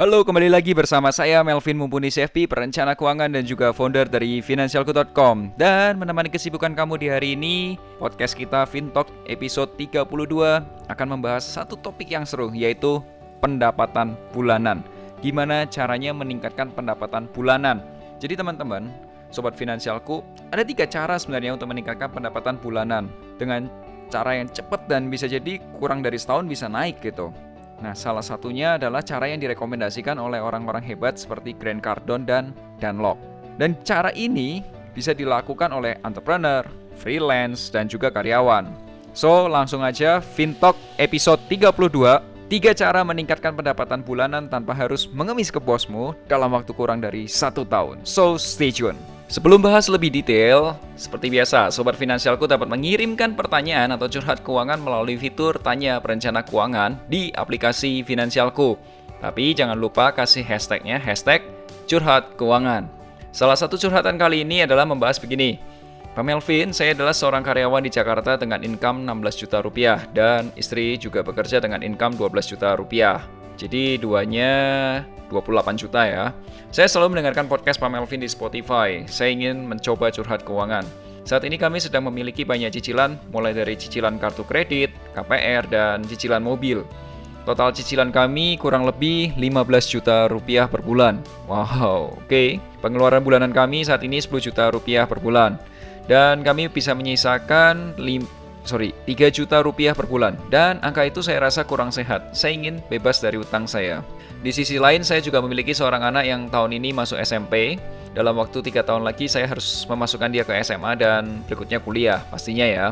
Halo, kembali lagi bersama saya Melvin Mumpuni CFP, perencana keuangan dan juga founder dari financialku.com. Dan menemani kesibukan kamu di hari ini, podcast kita FinTalk episode 32 akan membahas satu topik yang seru, yaitu pendapatan bulanan. Gimana caranya meningkatkan pendapatan bulanan? Jadi teman-teman, sobat finansialku, ada tiga cara sebenarnya untuk meningkatkan pendapatan bulanan dengan cara yang cepat dan bisa jadi kurang dari setahun bisa naik gitu. Nah, salah satunya adalah cara yang direkomendasikan oleh orang-orang hebat seperti Grant Cardone dan Dunlop. Dan cara ini bisa dilakukan oleh entrepreneur, freelance, dan juga karyawan. So, langsung aja Fintalk episode 32 Tiga cara meningkatkan pendapatan bulanan tanpa harus mengemis ke bosmu dalam waktu kurang dari satu tahun. So, stay tune. Sebelum bahas lebih detail, seperti biasa, Sobat Finansialku dapat mengirimkan pertanyaan atau curhat keuangan melalui fitur Tanya Perencana Keuangan di aplikasi Finansialku. Tapi jangan lupa kasih hashtagnya hashtag curhat keuangan. Salah satu curhatan kali ini adalah membahas begini. Pak Melvin, saya adalah seorang karyawan di Jakarta dengan income 16 juta rupiah dan istri juga bekerja dengan income 12 juta rupiah. Jadi duanya 28 juta ya. Saya selalu mendengarkan podcast Pak Melvin di Spotify. Saya ingin mencoba curhat keuangan. Saat ini kami sedang memiliki banyak cicilan, mulai dari cicilan kartu kredit, KPR, dan cicilan mobil. Total cicilan kami kurang lebih 15 juta rupiah per bulan. Wow, oke. Okay. Pengeluaran bulanan kami saat ini 10 juta rupiah per bulan. Dan kami bisa menyisakan sorry, 3 juta rupiah per bulan. Dan angka itu saya rasa kurang sehat. Saya ingin bebas dari utang saya. Di sisi lain, saya juga memiliki seorang anak yang tahun ini masuk SMP. Dalam waktu tiga tahun lagi, saya harus memasukkan dia ke SMA dan berikutnya kuliah, pastinya ya.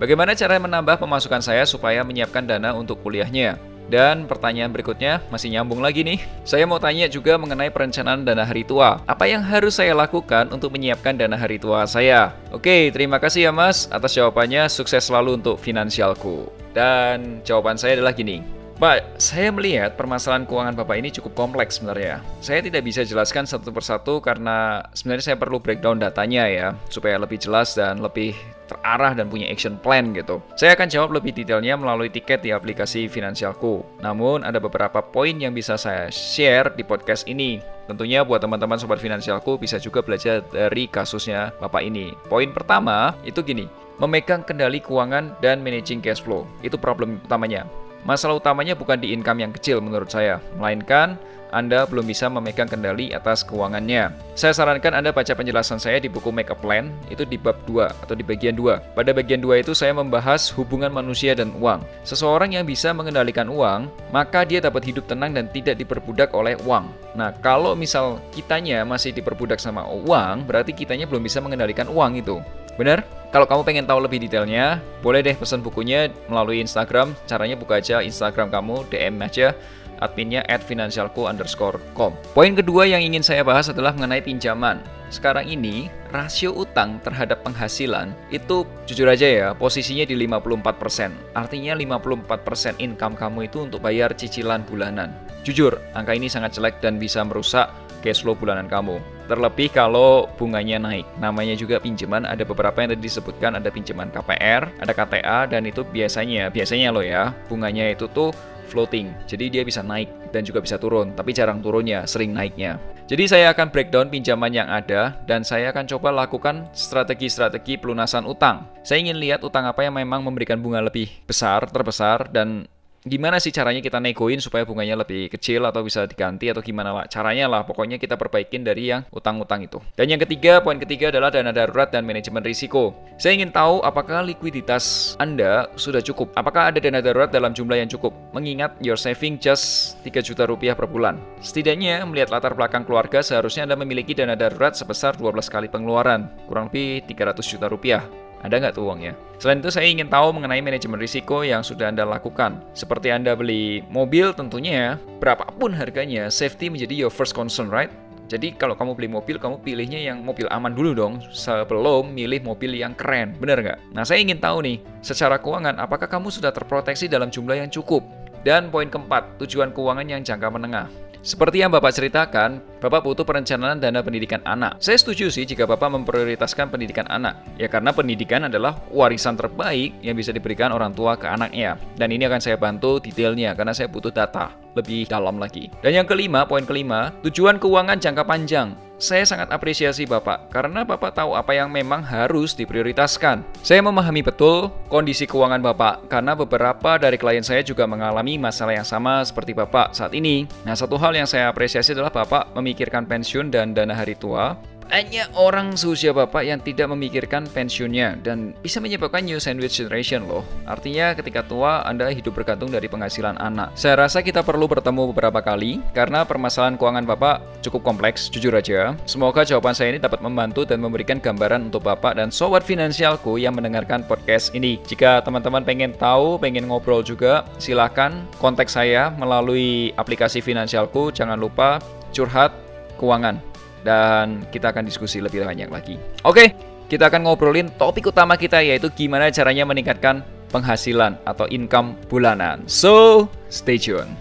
Bagaimana cara menambah pemasukan saya supaya menyiapkan dana untuk kuliahnya? Dan pertanyaan berikutnya masih nyambung lagi nih. Saya mau tanya juga mengenai perencanaan dana hari tua. Apa yang harus saya lakukan untuk menyiapkan dana hari tua saya? Oke, terima kasih ya Mas atas jawabannya. Sukses selalu untuk finansialku. Dan jawaban saya adalah gini. Pak, saya melihat permasalahan keuangan Bapak ini cukup kompleks sebenarnya. Saya tidak bisa jelaskan satu persatu karena sebenarnya saya perlu breakdown datanya ya, supaya lebih jelas dan lebih terarah dan punya action plan gitu. Saya akan jawab lebih detailnya melalui tiket di aplikasi Finansialku. Namun ada beberapa poin yang bisa saya share di podcast ini. Tentunya buat teman-teman sobat Finansialku bisa juga belajar dari kasusnya Bapak ini. Poin pertama itu gini, memegang kendali keuangan dan managing cash flow. Itu problem utamanya. Masalah utamanya bukan di income yang kecil menurut saya, melainkan anda belum bisa memegang kendali atas keuangannya. Saya sarankan Anda baca penjelasan saya di buku Make a Plan, itu di bab 2 atau di bagian 2. Pada bagian 2 itu saya membahas hubungan manusia dan uang. Seseorang yang bisa mengendalikan uang, maka dia dapat hidup tenang dan tidak diperbudak oleh uang. Nah, kalau misal kitanya masih diperbudak sama uang, berarti kitanya belum bisa mengendalikan uang itu. Benar? Kalau kamu pengen tahu lebih detailnya, boleh deh pesan bukunya melalui Instagram. Caranya buka aja Instagram kamu, DM aja adminnya at financialku underscore com. Poin kedua yang ingin saya bahas adalah mengenai pinjaman. Sekarang ini, rasio utang terhadap penghasilan itu jujur aja ya, posisinya di 54%. Artinya 54% income kamu itu untuk bayar cicilan bulanan. Jujur, angka ini sangat jelek dan bisa merusak cash flow bulanan kamu. Terlebih kalau bunganya naik. Namanya juga pinjaman, ada beberapa yang tadi disebutkan, ada pinjaman KPR, ada KTA, dan itu biasanya, biasanya loh ya, bunganya itu tuh floating. Jadi dia bisa naik dan juga bisa turun, tapi jarang turunnya, sering naiknya. Jadi saya akan breakdown pinjaman yang ada dan saya akan coba lakukan strategi-strategi pelunasan utang. Saya ingin lihat utang apa yang memang memberikan bunga lebih besar, terbesar dan gimana sih caranya kita negoin supaya bunganya lebih kecil atau bisa diganti atau gimana lah? Caranya lah pokoknya kita perbaikin dari yang utang-utang itu. Dan yang ketiga poin ketiga adalah dana darurat dan manajemen risiko. Saya ingin tahu apakah likuiditas anda sudah cukup? Apakah ada dana darurat dalam jumlah yang cukup? Mengingat your saving just 3 juta rupiah per bulan. Setidaknya melihat latar belakang keluarga seharusnya anda memiliki dana darurat sebesar 12 kali pengeluaran. Kurang lebih 300 juta rupiah ada nggak tuh uangnya? Selain itu saya ingin tahu mengenai manajemen risiko yang sudah Anda lakukan. Seperti Anda beli mobil tentunya, berapapun harganya, safety menjadi your first concern, right? Jadi kalau kamu beli mobil, kamu pilihnya yang mobil aman dulu dong sebelum milih mobil yang keren, bener nggak? Nah saya ingin tahu nih, secara keuangan apakah kamu sudah terproteksi dalam jumlah yang cukup? Dan poin keempat, tujuan keuangan yang jangka menengah. Seperti yang Bapak ceritakan, Bapak butuh perencanaan dana pendidikan anak. Saya setuju sih jika Bapak memprioritaskan pendidikan anak. Ya karena pendidikan adalah warisan terbaik yang bisa diberikan orang tua ke anaknya. Dan ini akan saya bantu detailnya karena saya butuh data lebih dalam lagi. Dan yang kelima, poin kelima, tujuan keuangan jangka panjang. Saya sangat apresiasi Bapak karena Bapak tahu apa yang memang harus diprioritaskan. Saya memahami betul kondisi keuangan Bapak karena beberapa dari klien saya juga mengalami masalah yang sama seperti Bapak saat ini. Nah, satu hal yang saya apresiasi adalah Bapak memikirkan pensiun dan dana hari tua hanya orang seusia Bapak yang tidak memikirkan pensiunnya dan bisa menyebabkan new sandwich generation loh. Artinya ketika tua Anda hidup bergantung dari penghasilan anak. Saya rasa kita perlu bertemu beberapa kali karena permasalahan keuangan Bapak cukup kompleks, jujur aja. Semoga jawaban saya ini dapat membantu dan memberikan gambaran untuk Bapak dan sobat finansialku yang mendengarkan podcast ini. Jika teman-teman pengen tahu, pengen ngobrol juga, silahkan kontak saya melalui aplikasi finansialku. Jangan lupa curhat keuangan dan kita akan diskusi lebih banyak lagi. Oke, kita akan ngobrolin topik utama kita yaitu gimana caranya meningkatkan penghasilan atau income bulanan. So, stay tune.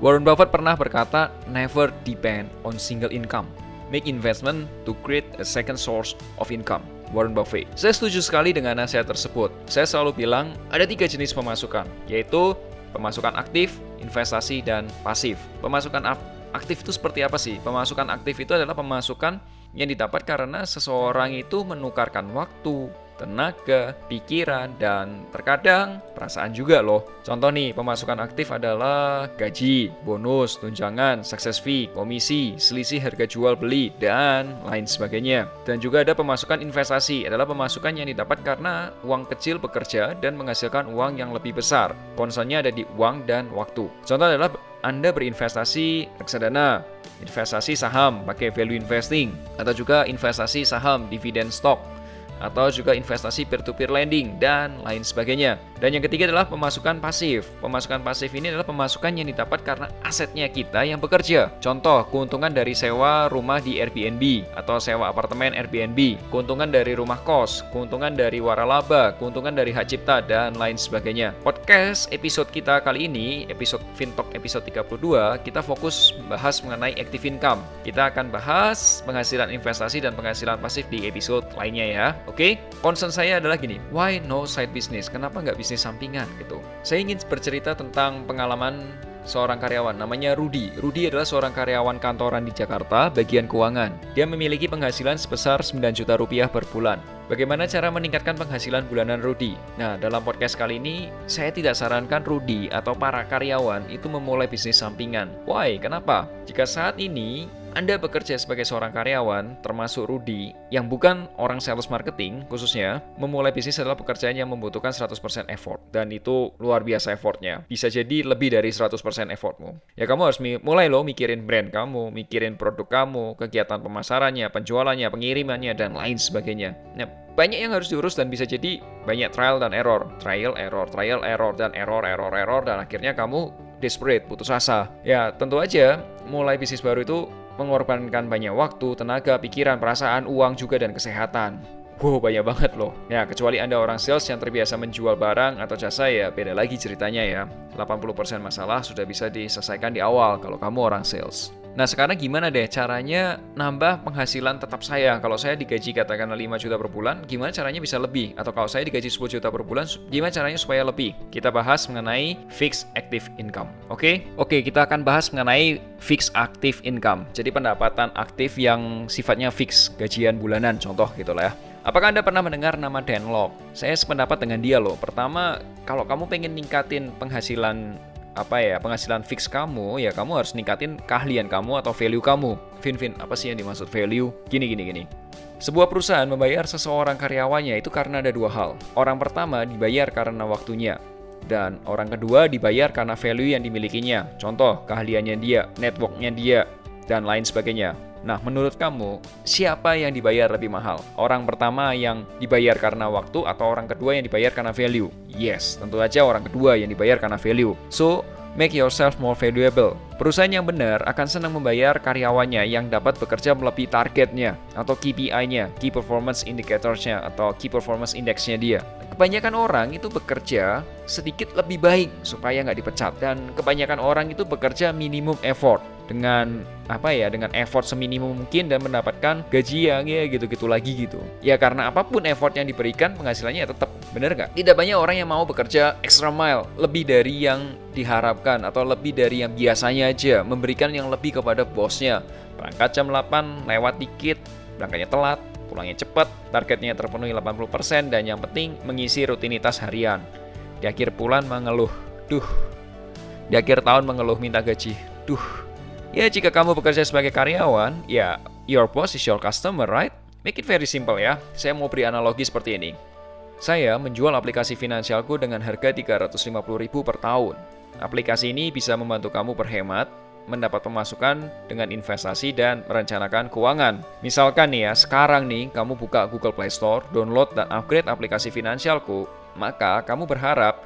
Warren Buffett pernah berkata, never depend on single income. Make investment to create a second source of income. Warren Buffett. Saya setuju sekali dengan nasihat tersebut. Saya selalu bilang ada tiga jenis pemasukan, yaitu pemasukan aktif, investasi, dan pasif. Pemasukan aktif itu seperti apa sih? Pemasukan aktif itu adalah pemasukan yang didapat karena seseorang itu menukarkan waktu, tenaga, pikiran, dan terkadang perasaan juga loh. Contoh nih, pemasukan aktif adalah gaji, bonus, tunjangan, success fee, komisi, selisih harga jual beli, dan lain sebagainya. Dan juga ada pemasukan investasi, adalah pemasukan yang didapat karena uang kecil bekerja dan menghasilkan uang yang lebih besar. Concernnya ada di uang dan waktu. Contoh adalah anda berinvestasi reksadana, investasi saham pakai value investing, atau juga investasi saham dividen stock atau juga investasi peer-to-peer lending dan lain sebagainya. Dan yang ketiga adalah pemasukan pasif. Pemasukan pasif ini adalah pemasukan yang didapat karena asetnya kita yang bekerja. Contoh, keuntungan dari sewa rumah di Airbnb atau sewa apartemen Airbnb, keuntungan dari rumah kos, keuntungan dari waralaba, keuntungan dari hak cipta dan lain sebagainya. Podcast episode kita kali ini, episode Fintalk episode 32, kita fokus bahas mengenai active income. Kita akan bahas penghasilan investasi dan penghasilan pasif di episode lainnya ya. Oke, concern saya adalah gini, why no side business? Kenapa nggak bisnis sampingan gitu? Saya ingin bercerita tentang pengalaman seorang karyawan namanya Rudi. Rudi adalah seorang karyawan kantoran di Jakarta, bagian keuangan. Dia memiliki penghasilan sebesar 9 juta rupiah per bulan. Bagaimana cara meningkatkan penghasilan bulanan Rudi? Nah, dalam podcast kali ini, saya tidak sarankan Rudi atau para karyawan itu memulai bisnis sampingan. Why? Kenapa? Jika saat ini anda bekerja sebagai seorang karyawan, termasuk Rudi, yang bukan orang sales marketing khususnya, memulai bisnis adalah pekerjaan yang membutuhkan 100% effort. Dan itu luar biasa effortnya. Bisa jadi lebih dari 100% effortmu. Ya kamu harus mulai loh mikirin brand kamu, mikirin produk kamu, kegiatan pemasarannya, penjualannya, pengirimannya, dan lain sebagainya. Nah, banyak yang harus diurus dan bisa jadi banyak trial dan error. Trial, error, trial, error, dan error, error, error, dan akhirnya kamu desperate, putus asa. Ya, tentu aja mulai bisnis baru itu mengorbankan banyak waktu, tenaga, pikiran, perasaan, uang juga dan kesehatan. Wow, banyak banget loh. Ya, kecuali Anda orang sales yang terbiasa menjual barang atau jasa ya beda lagi ceritanya ya. 80% masalah sudah bisa diselesaikan di awal kalau kamu orang sales. Nah sekarang gimana deh caranya nambah penghasilan tetap saya Kalau saya digaji katakanlah 5 juta per bulan Gimana caranya bisa lebih Atau kalau saya digaji 10 juta per bulan Gimana caranya supaya lebih Kita bahas mengenai fixed active income Oke okay? Oke okay, kita akan bahas mengenai fixed active income Jadi pendapatan aktif yang sifatnya fix Gajian bulanan contoh gitu lah ya Apakah Anda pernah mendengar nama Dan Lok? Saya sependapat dengan dia loh. Pertama, kalau kamu pengen ningkatin penghasilan apa ya penghasilan fix kamu ya kamu harus ningkatin keahlian kamu atau value kamu. Vin apa sih yang dimaksud value? Gini gini gini. Sebuah perusahaan membayar seseorang karyawannya itu karena ada dua hal. Orang pertama dibayar karena waktunya dan orang kedua dibayar karena value yang dimilikinya. Contoh keahliannya dia networknya dia dan lain sebagainya Nah, menurut kamu, siapa yang dibayar lebih mahal? Orang pertama yang dibayar karena waktu atau orang kedua yang dibayar karena value? Yes, tentu saja orang kedua yang dibayar karena value. So, Make yourself more valuable. Perusahaan yang benar akan senang membayar karyawannya yang dapat bekerja melebihi targetnya atau KPI-nya, Key Performance Indicators-nya atau Key Performance Index-nya dia. Kebanyakan orang itu bekerja sedikit lebih baik supaya nggak dipecat. Dan kebanyakan orang itu bekerja minimum effort dengan apa ya dengan effort seminimum mungkin dan mendapatkan gaji yang ya gitu-gitu lagi gitu. Ya karena apa pun effort yang diberikan penghasilannya ya tetap. Bener nggak? Tidak banyak orang yang mau bekerja extra mile. Lebih dari yang diharapkan atau lebih dari yang biasanya aja memberikan yang lebih kepada bosnya berangkat jam 8 lewat dikit berangkatnya telat pulangnya cepat targetnya terpenuhi 80% dan yang penting mengisi rutinitas harian di akhir bulan mengeluh duh di akhir tahun mengeluh minta gaji duh Ya, jika kamu bekerja sebagai karyawan, ya your boss is your customer, right? Make it very simple ya. Saya mau beri analogi seperti ini. Saya menjual aplikasi finansialku dengan harga 350.000 per tahun. Aplikasi ini bisa membantu kamu berhemat, mendapat pemasukan dengan investasi dan merencanakan keuangan. Misalkan nih ya, sekarang nih kamu buka Google Play Store, download dan upgrade aplikasi finansialku, maka kamu berharap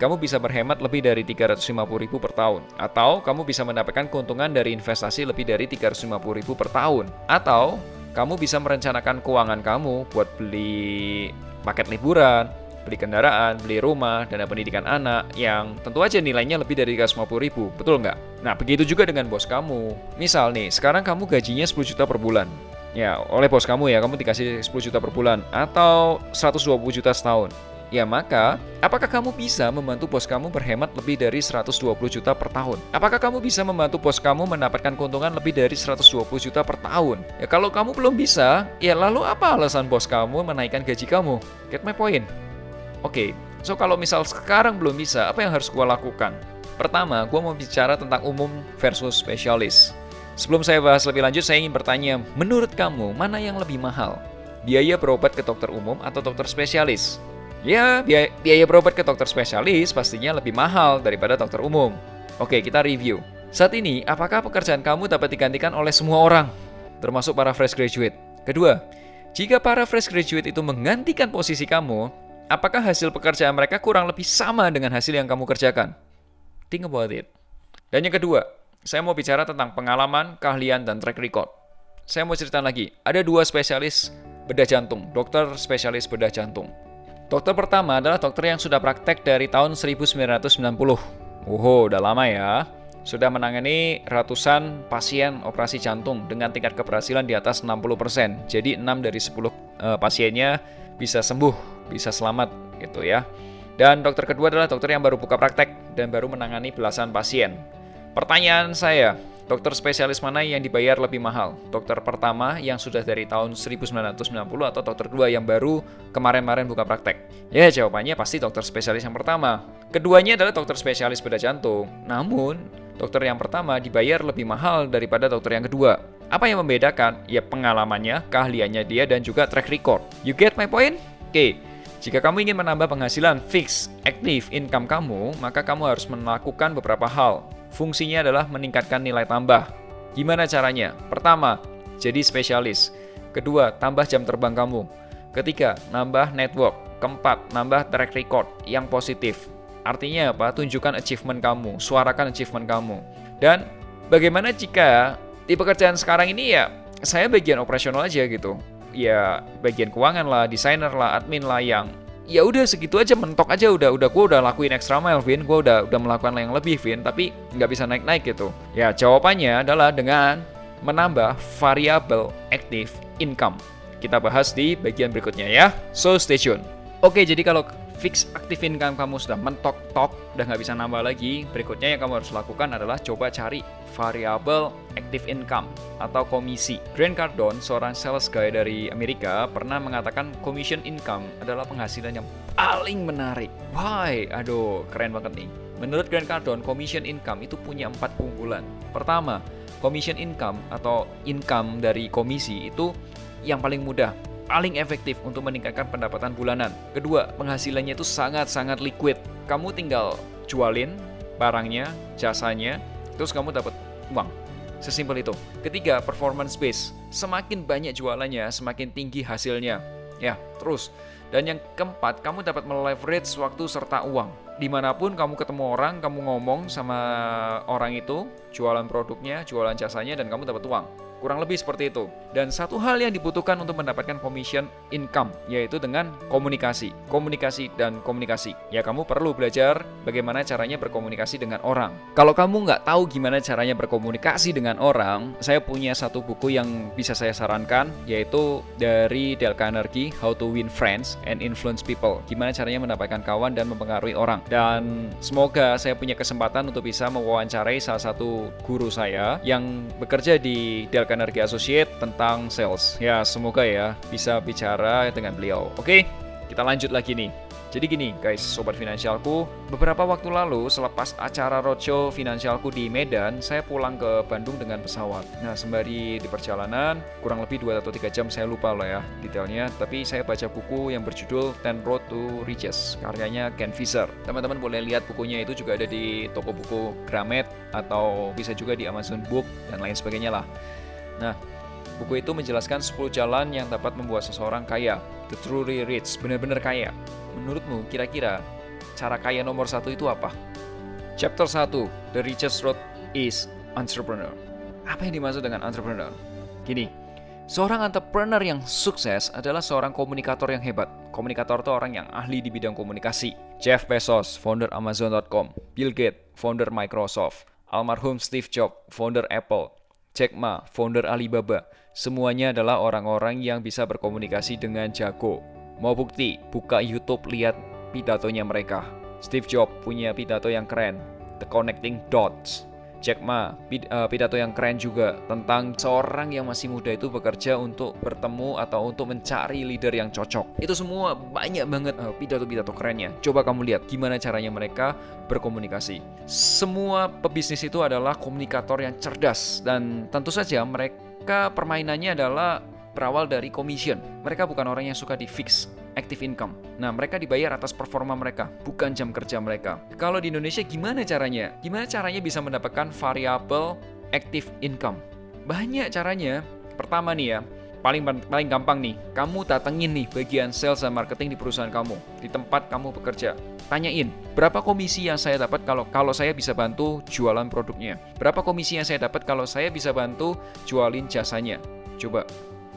kamu bisa berhemat lebih dari 350.000 per tahun. Atau kamu bisa mendapatkan keuntungan dari investasi lebih dari 350.000 per tahun. Atau kamu bisa merencanakan keuangan kamu buat beli paket liburan, beli kendaraan, beli rumah, dana pendidikan anak yang tentu aja nilainya lebih dari 350 ribu, betul nggak? Nah, begitu juga dengan bos kamu. Misal nih, sekarang kamu gajinya 10 juta per bulan. Ya, oleh bos kamu ya, kamu dikasih 10 juta per bulan atau 120 juta setahun. Ya maka, apakah kamu bisa membantu bos kamu berhemat lebih dari 120 juta per tahun? Apakah kamu bisa membantu bos kamu mendapatkan keuntungan lebih dari 120 juta per tahun? Ya kalau kamu belum bisa, ya lalu apa alasan bos kamu menaikkan gaji kamu? Get my point? Oke, okay, so kalau misal sekarang belum bisa, apa yang harus gue lakukan? Pertama, gue mau bicara tentang umum versus spesialis. Sebelum saya bahas lebih lanjut, saya ingin bertanya, menurut kamu mana yang lebih mahal? Biaya berobat ke dokter umum atau dokter spesialis? Ya, biaya, biaya berobat ke dokter spesialis pastinya lebih mahal daripada dokter umum. Oke, kita review. Saat ini, apakah pekerjaan kamu dapat digantikan oleh semua orang, termasuk para fresh graduate? Kedua, jika para fresh graduate itu menggantikan posisi kamu, apakah hasil pekerjaan mereka kurang lebih sama dengan hasil yang kamu kerjakan? Think about it. Dan yang kedua, saya mau bicara tentang pengalaman, keahlian, dan track record. Saya mau cerita lagi, ada dua spesialis bedah jantung, dokter spesialis bedah jantung. Dokter pertama adalah dokter yang sudah praktek dari tahun 1990. Wow, udah lama ya. Sudah menangani ratusan pasien operasi jantung dengan tingkat keberhasilan di atas 60%. Jadi 6 dari 10 uh, eh, pasiennya bisa sembuh, bisa selamat gitu ya. Dan dokter kedua adalah dokter yang baru buka praktek dan baru menangani belasan pasien. Pertanyaan saya, Dokter spesialis mana yang dibayar lebih mahal? Dokter pertama yang sudah dari tahun 1990 atau dokter kedua yang baru kemarin-marin buka praktek? Ya, jawabannya pasti dokter spesialis yang pertama. Keduanya adalah dokter spesialis bedah jantung. Namun, dokter yang pertama dibayar lebih mahal daripada dokter yang kedua. Apa yang membedakan? Ya pengalamannya, keahliannya dia, dan juga track record. You get my point? Oke, jika kamu ingin menambah penghasilan fix, active income kamu, maka kamu harus melakukan beberapa hal. Fungsinya adalah meningkatkan nilai tambah. Gimana caranya? Pertama, jadi spesialis. Kedua, tambah jam terbang kamu. Ketiga, nambah network. Keempat, nambah track record yang positif. Artinya apa? Tunjukkan achievement kamu, suarakan achievement kamu. Dan bagaimana jika di pekerjaan sekarang ini ya saya bagian operasional aja gitu. Ya bagian keuangan lah, desainer lah, admin lah yang ya udah segitu aja mentok aja udah udah gue udah lakuin extra mile Vin. Gue udah udah melakukan yang lebih Vin. Tapi nggak bisa naik naik gitu. Ya jawabannya adalah dengan menambah variabel active income. Kita bahas di bagian berikutnya ya. So stay tune. Oke jadi kalau fix active income kamu sudah mentok-tok udah nggak bisa nambah lagi berikutnya yang kamu harus lakukan adalah coba cari variable active income atau komisi. Grant Cardone, seorang sales guy dari Amerika, pernah mengatakan commission income adalah penghasilan yang paling menarik. Why? Aduh, keren banget nih. Menurut Grant Cardone, commission income itu punya empat keunggulan. Pertama, commission income atau income dari komisi itu yang paling mudah, paling efektif untuk meningkatkan pendapatan bulanan. Kedua, penghasilannya itu sangat-sangat liquid. Kamu tinggal jualin barangnya, jasanya, terus kamu dapat uang. Sesimpel itu. Ketiga, performance base. Semakin banyak jualannya, semakin tinggi hasilnya. Ya, terus. Dan yang keempat, kamu dapat meleverage waktu serta uang. di mana pun kamu ketemu orang, kamu ngomong sama orang itu, jualan produknya, jualan jasanya, dan kamu dapat uang. Kurang lebih seperti itu. Dan satu hal yang dibutuhkan untuk mendapatkan commission income yaitu dengan komunikasi. Komunikasi dan komunikasi. Ya kamu perlu belajar bagaimana caranya berkomunikasi dengan orang. Kalau kamu nggak tahu gimana caranya berkomunikasi dengan orang, saya punya satu buku yang bisa saya sarankan yaitu dari Dale Carnegie, How to Win Friends and Influence People. Gimana caranya mendapatkan kawan dan mempengaruhi orang. Dan semoga saya punya kesempatan untuk bisa mewawancarai salah satu guru saya yang bekerja di Dale Carnegie Associate tentang sales. Ya, semoga ya bisa bicara dengan beliau. Oke, kita lanjut lagi nih. Jadi gini guys, sobat finansialku, beberapa waktu lalu selepas acara roadshow finansialku di Medan, saya pulang ke Bandung dengan pesawat. Nah, sembari di perjalanan, kurang lebih 2 atau 3 jam saya lupa loh ya detailnya, tapi saya baca buku yang berjudul Ten Road to Riches, karyanya Ken Fisher. Teman-teman boleh lihat bukunya itu juga ada di toko buku Gramet atau bisa juga di Amazon Book dan lain sebagainya lah. Nah, buku itu menjelaskan 10 jalan yang dapat membuat seseorang kaya, the truly rich, benar-benar kaya. Menurutmu, kira-kira cara kaya nomor satu itu apa? Chapter 1, The Richest Road is Entrepreneur. Apa yang dimaksud dengan entrepreneur? Gini, seorang entrepreneur yang sukses adalah seorang komunikator yang hebat. Komunikator itu orang yang ahli di bidang komunikasi. Jeff Bezos, founder Amazon.com. Bill Gates, founder Microsoft. Almarhum Steve Jobs, founder Apple. Jack Ma, founder Alibaba. Semuanya adalah orang-orang yang bisa berkomunikasi dengan jago. Mau bukti? Buka YouTube, lihat pidatonya mereka. Steve Jobs punya pidato yang keren, The Connecting Dots. Jack Ma, uh, pidato yang keren juga tentang seorang yang masih muda itu bekerja untuk bertemu atau untuk mencari leader yang cocok. Itu semua banyak banget pidato-pidato uh, kerennya. Coba kamu lihat gimana caranya mereka berkomunikasi. Semua pebisnis itu adalah komunikator yang cerdas dan tentu saja mereka permainannya adalah berawal dari commission. Mereka bukan orang yang suka di fix active income. Nah, mereka dibayar atas performa mereka, bukan jam kerja mereka. Kalau di Indonesia gimana caranya? Gimana caranya bisa mendapatkan variabel active income? Banyak caranya. Pertama nih ya, paling paling gampang nih, kamu datengin nih bagian sales dan marketing di perusahaan kamu, di tempat kamu bekerja. Tanyain, berapa komisi yang saya dapat kalau kalau saya bisa bantu jualan produknya? Berapa komisi yang saya dapat kalau saya bisa bantu jualin jasanya? Coba,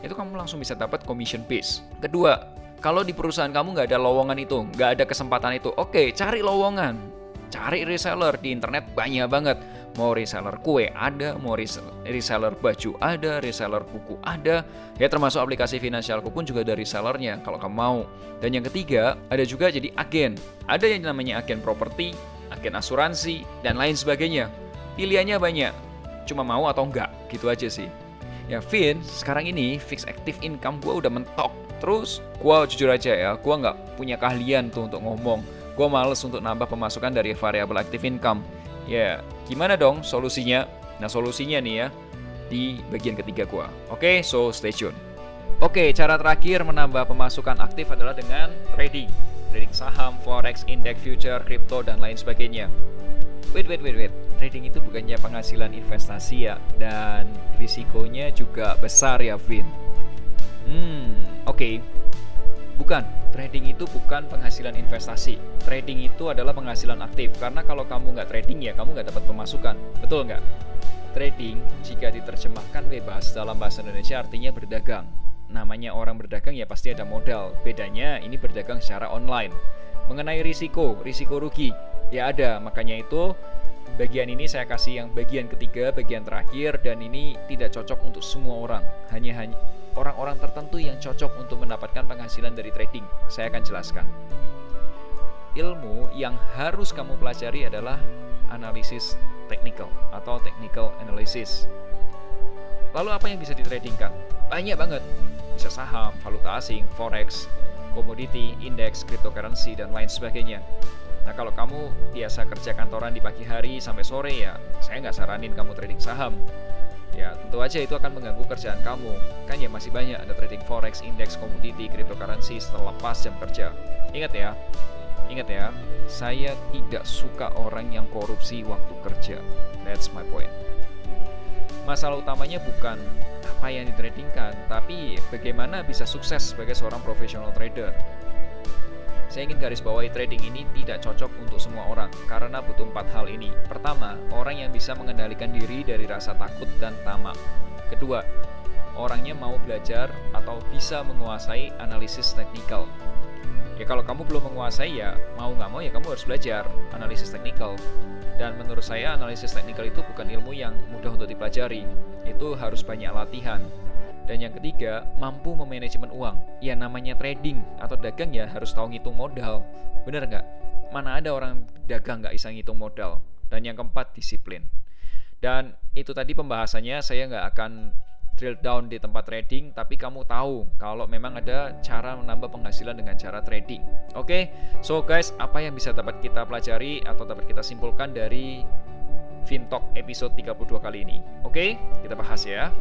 itu kamu langsung bisa dapat commission base. Kedua, kalau di perusahaan kamu nggak ada lowongan itu, nggak ada kesempatan itu, oke, cari lowongan. Cari reseller di internet banyak banget. Mau reseller kue ada, mau reseller baju ada, reseller buku ada. Ya termasuk aplikasi finansialku pun juga dari sellernya kalau kamu mau. Dan yang ketiga, ada juga jadi agen. Ada yang namanya agen properti, agen asuransi, dan lain sebagainya. Pilihannya banyak. Cuma mau atau enggak, gitu aja sih. Ya Vin, sekarang ini fix active income gue udah mentok Terus gue jujur aja ya, gue nggak punya keahlian tuh untuk ngomong. Gue males untuk nambah pemasukan dari variabel active income. Ya, gimana dong solusinya? Nah solusinya nih ya, di bagian ketiga gue. Oke, so stay tune. Oke, cara terakhir menambah pemasukan aktif adalah dengan trading. Trading saham, forex, index, future, crypto, dan lain sebagainya. Wait, wait, wait, wait. Trading itu bukannya penghasilan investasi ya, dan risikonya juga besar ya, Vin. Hmm, Oke, okay. bukan. Trading itu bukan penghasilan investasi. Trading itu adalah penghasilan aktif. Karena kalau kamu nggak trading ya kamu nggak dapat pemasukan. Betul nggak? Trading jika diterjemahkan bebas dalam bahasa Indonesia artinya berdagang. Namanya orang berdagang ya pasti ada modal. Bedanya ini berdagang secara online. Mengenai risiko, risiko rugi, ya ada. Makanya itu bagian ini saya kasih yang bagian ketiga, bagian terakhir dan ini tidak cocok untuk semua orang. Hanya hanya orang-orang tertentu yang cocok untuk mendapatkan penghasilan dari trading. Saya akan jelaskan. Ilmu yang harus kamu pelajari adalah analisis technical atau technical analysis. Lalu apa yang bisa ditradingkan? Banyak banget. Bisa saham, valuta asing, forex, komoditi, indeks, cryptocurrency, dan lain sebagainya. Nah kalau kamu biasa kerja kantoran di pagi hari sampai sore ya, saya nggak saranin kamu trading saham ya tentu aja itu akan mengganggu kerjaan kamu. Kan ya masih banyak ada trading forex, indeks, komoditi, cryptocurrency setelah lepas jam kerja. Ingat ya, ingat ya, saya tidak suka orang yang korupsi waktu kerja. That's my point. Masalah utamanya bukan apa yang ditradingkan, tapi bagaimana bisa sukses sebagai seorang profesional trader. Saya ingin garis bawahi trading ini tidak cocok untuk semua orang karena butuh empat hal ini. Pertama, orang yang bisa mengendalikan diri dari rasa takut dan tamak. Kedua, orangnya mau belajar atau bisa menguasai analisis teknikal. Ya kalau kamu belum menguasai ya mau nggak mau ya kamu harus belajar analisis teknikal. Dan menurut saya analisis teknikal itu bukan ilmu yang mudah untuk dipelajari. Itu harus banyak latihan. Dan yang ketiga, mampu memanajemen uang. Ya namanya trading atau dagang ya harus tahu ngitung modal. Bener nggak? Mana ada orang dagang nggak bisa ngitung modal. Dan yang keempat, disiplin. Dan itu tadi pembahasannya saya nggak akan drill down di tempat trading, tapi kamu tahu kalau memang ada cara menambah penghasilan dengan cara trading. Oke, okay? so guys, apa yang bisa dapat kita pelajari atau dapat kita simpulkan dari Fintalk episode 32 kali ini? Oke, okay? kita bahas ya.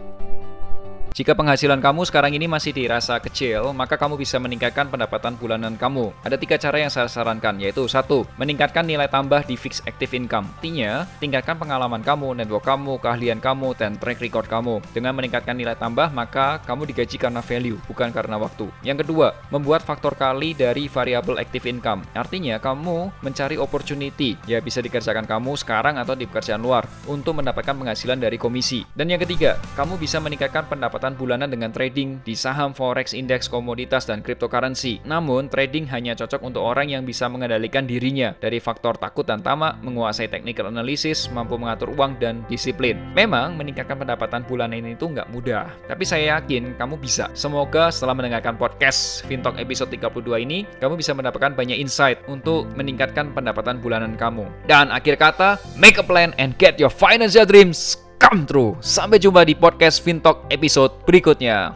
Jika penghasilan kamu sekarang ini masih dirasa kecil, maka kamu bisa meningkatkan pendapatan bulanan kamu. Ada tiga cara yang saya sarankan, yaitu satu, meningkatkan nilai tambah di fixed active income. Artinya, tingkatkan pengalaman kamu, network kamu, keahlian kamu, dan track record kamu. Dengan meningkatkan nilai tambah, maka kamu digaji karena value, bukan karena waktu. Yang kedua, membuat faktor kali dari variable active income. Artinya, kamu mencari opportunity, ya bisa dikerjakan kamu sekarang atau di pekerjaan luar, untuk mendapatkan penghasilan dari komisi. Dan yang ketiga, kamu bisa meningkatkan pendapatan pendapatan bulanan dengan trading di saham, forex, indeks, komoditas, dan cryptocurrency. Namun, trading hanya cocok untuk orang yang bisa mengendalikan dirinya dari faktor takut dan tamak, menguasai technical analysis, mampu mengatur uang, dan disiplin. Memang, meningkatkan pendapatan bulanan itu nggak mudah, tapi saya yakin kamu bisa. Semoga setelah mendengarkan podcast Fintalk episode 32 ini, kamu bisa mendapatkan banyak insight untuk meningkatkan pendapatan bulanan kamu. Dan akhir kata, make a plan and get your financial dreams come true. Sampai jumpa di podcast Fintalk episode berikutnya.